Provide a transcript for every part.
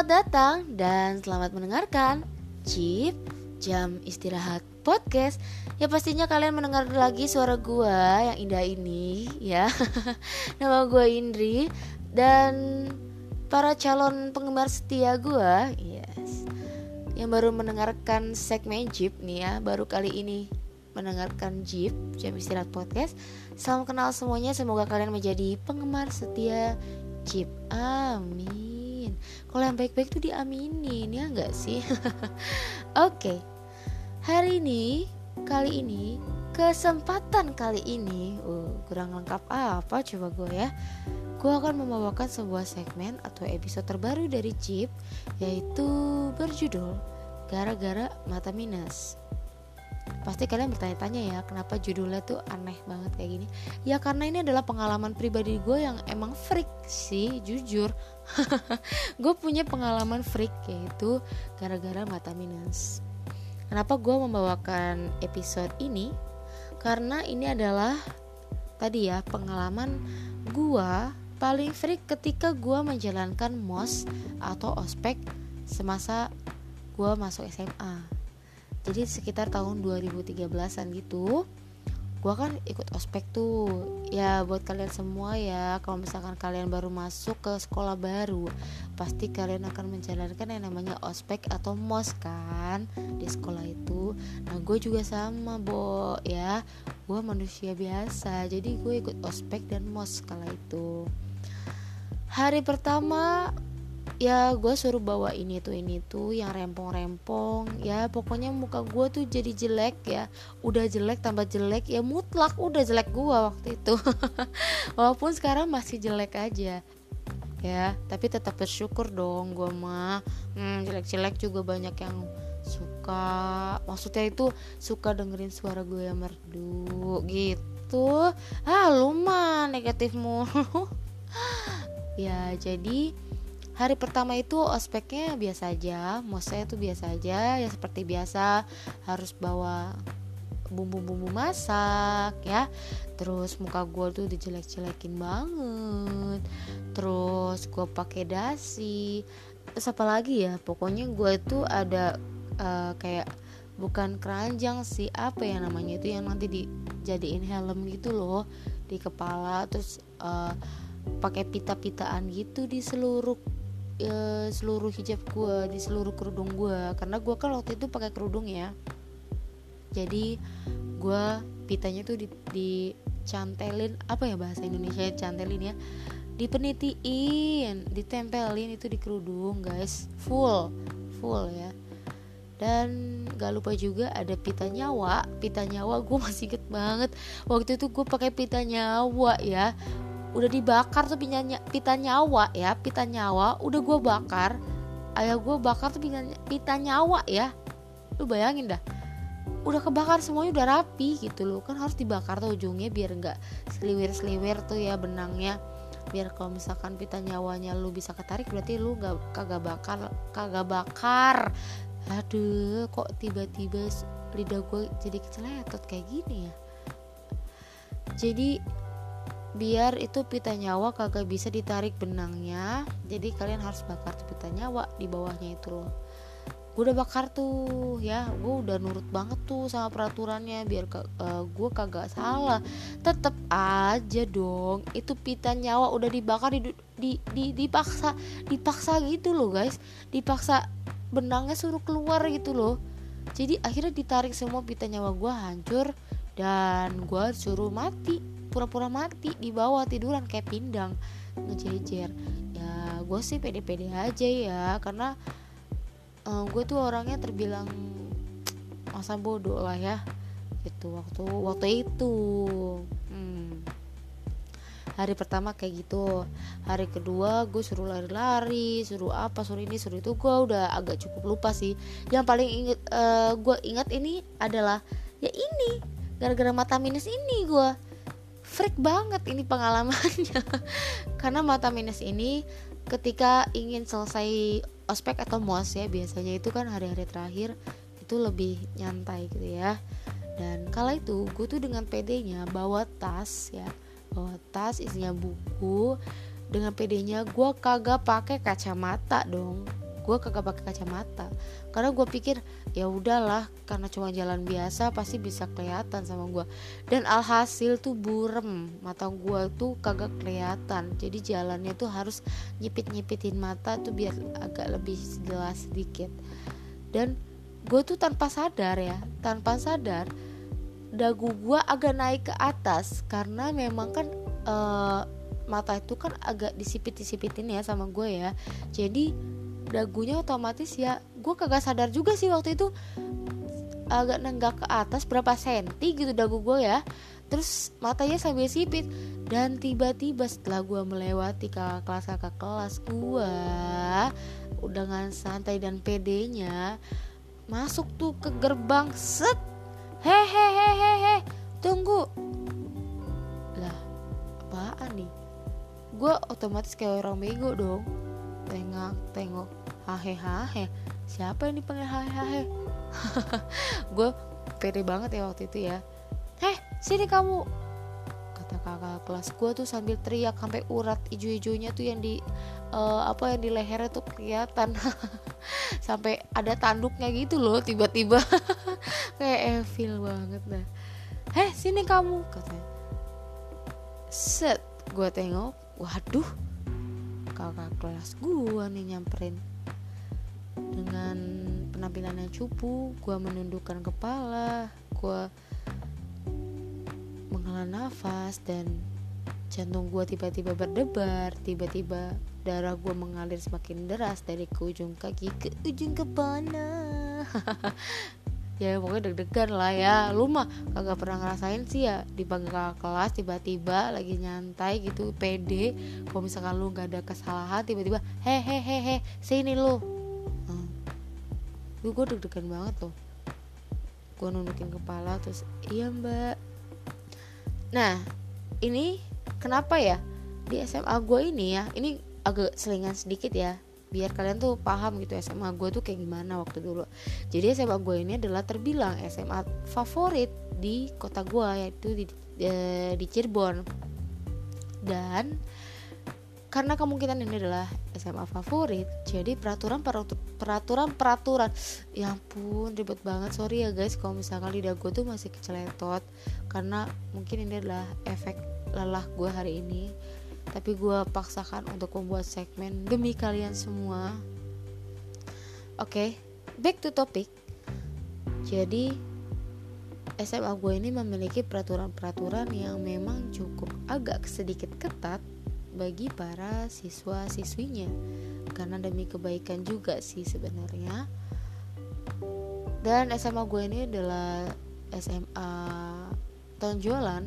Selamat datang dan selamat mendengarkan Chip Jam Istirahat Podcast. Ya pastinya kalian mendengar lagi suara gua yang indah ini ya. Nama gua Indri Dan para calon penggemar setia gua Yes Yang baru mendengarkan segmen Jeep nih ya Baru kali ini mendengarkan Jeep Jam Istirahat Podcast. Salam kenal semuanya Semoga kalian menjadi penggemar setia Jeep Amin kalau yang baik-baik tuh diaminin ya nggak sih? Oke. Okay. hari ini kali ini kesempatan kali ini uh, kurang lengkap apa coba gue ya. Gue akan membawakan sebuah segmen atau episode terbaru dari Chip yaitu berjudul gara-gara mata minus Pasti kalian bertanya-tanya ya Kenapa judulnya tuh aneh banget kayak gini. Ya karena ini adalah pengalaman pribadi gue yang emang freak sih Jujur. Gue punya pengalaman freak yaitu Gara-gara mata minus. Kenapa gue membawakan episode ini? Karena ini adalah Tadi ya pengalaman gue paling freak ketika gue menjalankan MOS atau ospek semasa gue masuk SMA jadi sekitar tahun 2013an gitu gue kan ikut ospek tuh. Ya buat kalian semua ya kalau misalkan kalian baru masuk ke sekolah baru pasti kalian akan menjalankan yang namanya ospek atau mos kan di sekolah itu. Nah gue juga sama bo ya. Gue manusia biasa jadi gue ikut ospek dan mos kala itu. Hari pertama ya gue suruh bawa ini tuh ini tuh yang rempong-rempong. Ya pokoknya muka gue tuh jadi jelek ya. Udah jelek tambah jelek. Ya mutlak udah jelek gue waktu itu. Walaupun sekarang masih jelek aja. Ya tapi tetap bersyukur dong gue mah. Hmm, jelek-jelek juga banyak yang suka. Maksudnya itu suka dengerin suara gue yang merdu gitu. Ah lu mah negatif mulu. Ya jadi hari pertama itu ospeknya biasa aja mosnya itu biasa aja ya seperti biasa harus bawa bumbu-bumbu masak ya. Terus muka gue tuh dijelek-jelekin banget. Terus gue pakai dasi. Terus apa lagi ya pokoknya gue itu ada uh, kayak bukan keranjang sih apa ya namanya itu yang nanti dijadiin helm gitu loh di kepala. Terus uh, pakai pita-pitaan gitu di seluruh uh, seluruh hijab gue di seluruh kerudung gue karena gue kan waktu itu pakai kerudung ya. Jadi gue pitanya tuh di, dicantelin apa ya bahasa Indonesia cantelin ya? Dipenitiin ditempelin itu di kerudung guys. Full full ya. Dan gak lupa juga ada pita nyawa. Pita nyawa gue masih inget banget. Waktu itu gue pakai pita nyawa ya udah dibakar tuh pita, pita nyawa ya pita nyawa udah gue bakar. Ayah gue bakar tuh pita, pita nyawa ya. Lu bayangin dah. Udah kebakar semuanya udah rapi gitu loh. Kan harus dibakar tuh ujungnya biar nggak seliwir seliwir tuh ya benangnya. Biar kalau misalkan pita nyawanya lu bisa ketarik berarti lu nggak kagak bakar kagak bakar. Aduh kok tiba-tiba lidah gue jadi keceletot kayak gini ya? Jadi biar itu pita nyawa kagak bisa ditarik benangnya. Jadi kalian harus bakar tuh pita nyawa di bawahnya itu loh. Gue udah bakar tuh ya. Gue udah nurut banget tuh sama peraturannya biar uh, eh, gue kagak salah. Tetep aja dong itu pita nyawa udah dibakar di, di, di dipaksa dipaksa gitu loh guys. Dipaksa benangnya suruh keluar gitu loh. Jadi akhirnya ditarik semua pita nyawa gue hancur dan gue suruh mati pura-pura mati di bawah tiduran kayak pindang ngejejer. Ya gue sih pede-pede aja ya karena uh, eh, gue tuh orangnya terbilang masa bodoh lah ya gitu waktu waktu itu. Hmm. hari pertama kayak gitu. Hari kedua gue suruh lari-lari suruh apa suruh ini suruh itu. Gue udah agak cukup lupa sih. Yang paling inget uh, gue ingat ini adalah ya ini gara-gara mata minus ini gue freak banget ini pengalamannya. Karena mata minus ini ketika ingin selesai ospek atau mos ya biasanya itu kan hari-hari terakhir itu lebih nyantai gitu ya. Dan kala itu gue tuh dengan pedenya bawa tas ya bawa tas isinya buku. Dengan pedenya gue kagak pakai kacamata dong gue kagak pakai kacamata. Karena gue pikir ya udahlah karena cuma jalan biasa pasti bisa kelihatan sama gue dan alhasil tuh burem mata gue tuh kagak kelihatan. Jadi jalannya tuh harus nyipit nyipitin mata tuh biar agak lebih jelas sedikit. Dan gue tuh tanpa sadar ya tanpa sadar dagu gue agak naik ke atas. Karena memang kan uh, mata itu kan agak disipit-disipitin ya sama gue ya. Jadi dagunya otomatis ya. Gue kagak sadar juga sih waktu itu agak nenggak ke atas berapa senti gitu dagu gue ya. Terus matanya sambil sipit. Dan tiba-tiba setelah gue melewati kakak kelas kakak kelas gue dengan santai dan pedenya masuk tuh ke gerbang set. Hehehehehe tunggu. Lah apaan nih? Gue otomatis kayak orang bego dong. Tengok tengok hahe hahe siapa yang dipanggil hahe hahe gue pede banget ya waktu itu ya. Heh sini kamu. Kata kakak kelas gue tuh sambil teriak sampai urat ijo-ijonya tuh yang di uh, apa yang di lehernya tuh kelihatan. Sampai ada tanduknya gitu loh tiba-tiba. Kayak evil banget dah. Heh sini kamu. Katanya. Set gue tengok. Waduh. Kakak kelas gue nih nyamperin dengan penampilan yang cupu gue menundukkan kepala gue menghela nafas dan jantung gue tiba-tiba berdebar tiba-tiba darah gue mengalir semakin deras dari ke ujung kaki ke ujung kepala. Ya pokoknya deg-degan lah ya. Lu mah kagak pernah ngerasain sih ya dipanggil kakak kelas tiba-tiba lagi nyantai gitu pede. Kalau misalkan lu gak ada kesalahan tiba-tiba hehehehe sini lu. Gue deg-degan banget tuh gue nundukin kepala terus iya mbak. Nah ini kenapa ya? Di SMA gue ini ya ini agak selingan sedikit ya biar kalian tuh paham gitu SMA gue tuh kayak gimana waktu dulu. Jadi SMA gue ini adalah terbilang SMA favorit di kota gue yaitu di, di, eh, di Cirebon. Dan karena kemungkinan ini adalah SMA favorit jadi peraturan peraturan peraturan. Ya ampun ribet banget. Sorry ya guys kalau misalkan lidah gue tuh masih keceletot. Karena mungkin ini adalah efek lelah gue hari ini. Tapi gue paksakan untuk membuat segmen demi kalian semua. Oke okay, back to topic. Jadi SMA gue ini memiliki peraturan-peraturan yang memang cukup agak sedikit ketat bagi para siswa-siswinya. Karena demi kebaikan juga sih sebenarnya. Dan SMA gue ini adalah SMA tonjolan.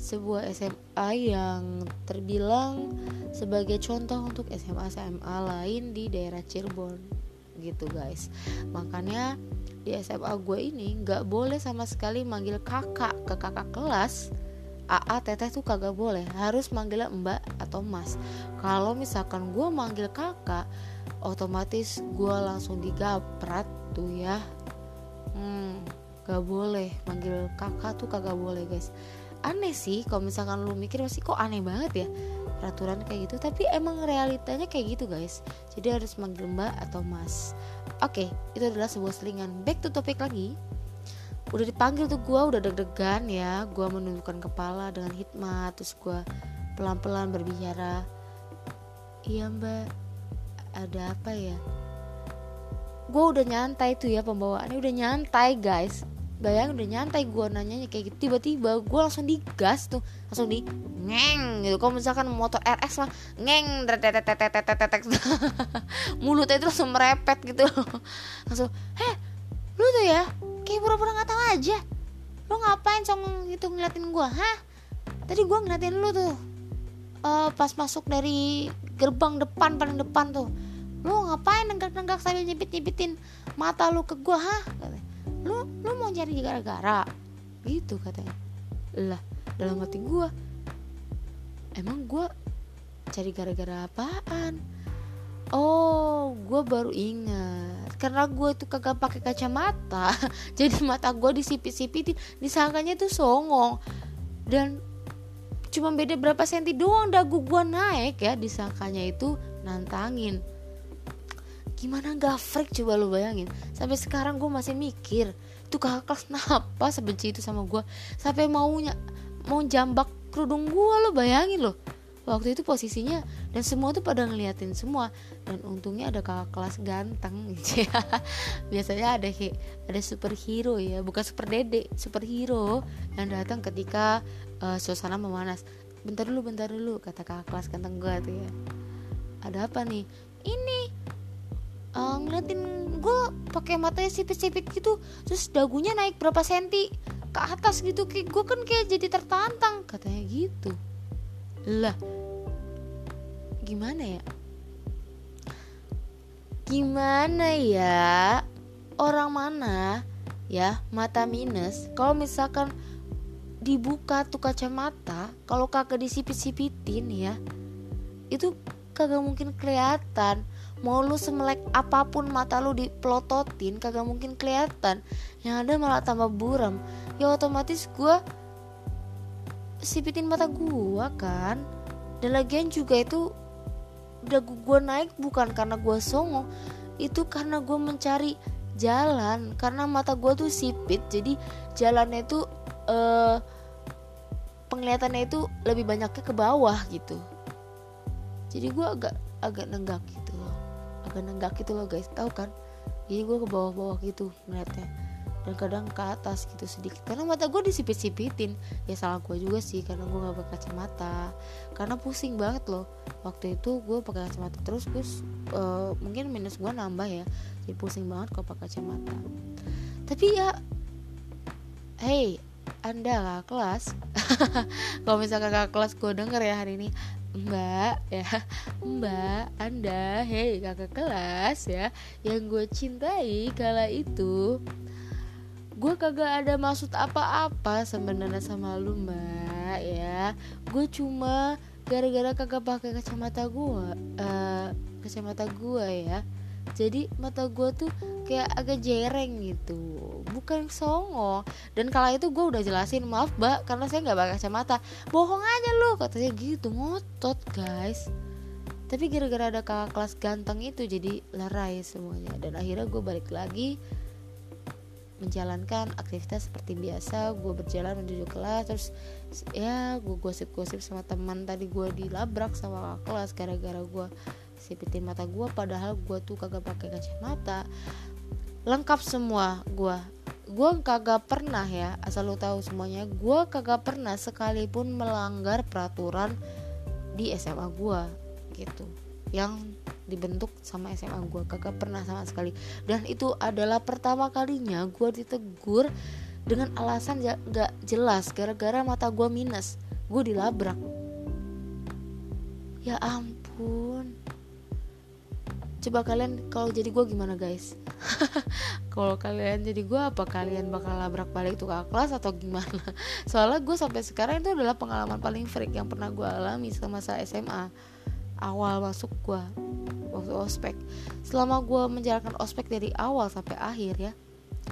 Sebuah SMA yang terbilang sebagai contoh untuk SMA-SMA lain di daerah Cirebon. Gitu guys. Makanya di SMA gue ini nggak boleh sama sekali manggil kakak ke kakak kelas AA teteh tuh kagak boleh. Harus manggilnya mbak atau mas. Kalau misalkan gue manggil kakak otomatis gue langsung digaprat tuh ya. Hmm gak boleh. Manggil kakak tuh kagak boleh guys. Aneh sih kalau misalkan lu mikir masih kok aneh banget ya peraturan kayak gitu. Tapi emang realitanya kayak gitu guys. Jadi harus manggil mbak atau mas. Oke itu adalah sebuah selingan. Back to topik lagi udah dipanggil tuh gue udah deg-degan ya. Gue menundukkan kepala dengan hikmat. Terus gue pelan-pelan berbicara iya mbak ada apa ya? Gue udah nyantai tuh ya pembawaannya. Udah nyantai guys. Bayang udah nyantai gue nanyanya kayak gitu. Tiba-tiba gue langsung digas tuh. Langsung di ngeng gitu. Kalau misalkan motor RS mah ngeng mulutnya itu langsung merepet gitu langsung heh lu tuh ya kayak pura-pura nggak tahu aja. Lu ngapain cong gitu ngeliatin gue hah? Tadi gue ngeliatin lu tuh. Uh, pas masuk dari gerbang depan paling depan tuh. Lu ngapain nenggak-nenggak sambil nyipit-nyipitin mata lu ke gue hah? Lu lu mau cari gara-gara? Gitu katanya. Lah dalam hati gue emang gue cari gara-gara apaan? Oh gue baru ingat karena gue tuh kagak pakai kacamata. Jadi mata gue disipit-sipitin disangkanya tuh songong. Dan cuma beda berapa senti doang dagu gue naik ya disangkanya itu nantangin. Gimana gak freak coba lu bayangin. Sampai sekarang gue masih mikir itu kakak kelas kenapa sebenci itu sama gue sampai maunya mau jambak kerudung gue lo bayangin loh. Waktu itu posisinya dan semua tuh pada ngeliatin semua. Dan untungnya ada kakak kelas ganteng biasanya ada ada superhero ya. Bukan super dede superhero yang datang ketika uh, suasana memanas. Bentar dulu bentar dulu kata kakak kelas ganteng gue tuh ya. Ada apa nih? Ini uh, ngeliatin gue pakai matanya sipit-sipit gitu terus dagunya naik berapa senti ke atas gitu. Kayak gue kan kayak jadi tertantang katanya gitu. Lah gimana ya? Gimana ya? Orang mana ya mata minus? Kalau misalkan dibuka tuh kacamata kalau kagak disipit-sipitin ya itu kagak mungkin kelihatan. Mau lu semelek apa pun mata lu dipelototin kagak mungkin kelihatan. Yang ada malah tambah buram. Ya otomatis gue sipitin mata gue kan. Dan lagian juga itu dagu gue naik bukan karena gue songong itu karena gue mencari jalan. Karena mata gue tuh sipit jadi jalannya itu uh, penglihatannya itu lebih banyaknya ke bawah gitu. Jadi gue agak agak nenggak gitu loh. Agak nenggak gitu loh guys tahu kan? Jadi gue ke bawah-bawah gitu ngeliatnya dan kadang ke atas gitu sedikit. Karena mata gue disipit-sipitin. Ya salah gue juga sih karena gue gak pakai kacamata. Karena pusing banget loh. Waktu itu gue pakai kacamata terus terus uh, mungkin minus gue nambah ya. Jadi pusing banget kalau pakai kacamata. Tapi ya hey anda kakak kelas? Kalau misalkan kakak kelas gue denger ya hari ini. Mbak ya. Mbak Anda Hei kakak kelas ya. Yang gue cintai kala itu gue kagak ada maksud apa-apa sebenarnya sama lu mbak ya. Gue cuma gara-gara kagak pakai kacamata gue uh, kacamata gue ya. Jadi mata gue tuh kayak agak jereng gitu bukan songo. Dan kala itu gue udah jelasin maaf mbak karena saya nggak pakai kacamata. Bohong aja lu katanya gitu ngotot guys. Tapi gara-gara ada kakak kelas ganteng itu jadi lerai semuanya. Dan akhirnya gue balik lagi menjalankan aktivitas seperti biasa. Gue berjalan menuju kelas terus ya gue gosip-gosip sama teman tadi gue dilabrak sama kelas gara-gara gue sipitin mata gue padahal gue tuh kagak pakai kacamata. Lengkap semua gue gue kagak pernah ya asal lo tahu semuanya gue kagak pernah sekalipun melanggar peraturan di SMA gue gitu yang dibentuk sama SMA gue kagak pernah sama sekali. Dan itu adalah pertama kalinya gue ditegur dengan alasan gak jelas. Gara-gara mata gue minus. Gue dilabrak. Ya ampun. Coba kalian kalau jadi gue gimana guys? Kalau kalian jadi gue apa kalian bakal labrak balik tuh kakak kelas atau gimana? Soalnya gue sampai sekarang itu adalah pengalaman paling freak yang pernah gue alami semasa SMA awal masuk gue waktu ospek. Selama gue menjalankan ospek dari awal sampai akhir ya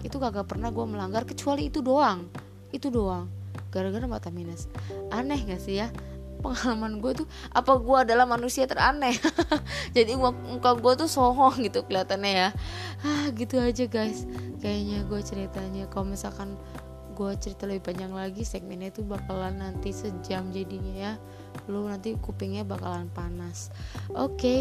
itu kagak pernah gue melanggar kecuali itu doang. Itu doang. Gara-gara mata minus. Aneh gak sih ya? Pengalaman gue tuh apa gue adalah manusia teraneh? Jadi muka gue tuh sohong gitu kelihatannya ya. Ah gitu aja guys. Kayaknya gue ceritanya kalau misalkan gue cerita lebih panjang lagi segmennya itu bakalan nanti sejam jadinya ya lu nanti kupingnya bakalan panas oke okay.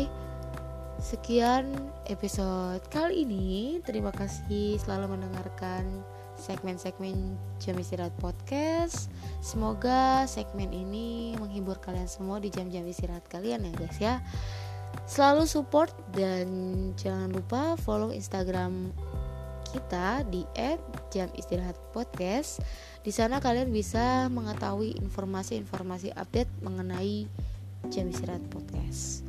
Sekian episode kali ini. Terima kasih selalu mendengarkan segmen-segmen Jam Istirahat Podcast. Semoga segmen ini menghibur kalian semua di jam-jam istirahat kalian ya guys ya. Selalu support dan jangan lupa follow Instagram kita di @jamistirahatpodcast. Di sana kalian bisa mengetahui informasi-informasi update mengenai Jam Istirahat Podcast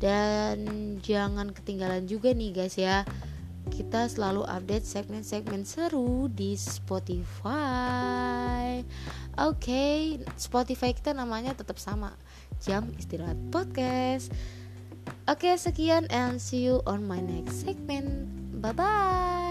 dan jangan ketinggalan juga nih guys ya kita selalu update segmen-segmen seru di Spotify. Oke, okay, Spotify kita namanya tetap sama, Jam Istirahat Podcast. Oke, okay, sekian and see you on my next segment. Bye bye.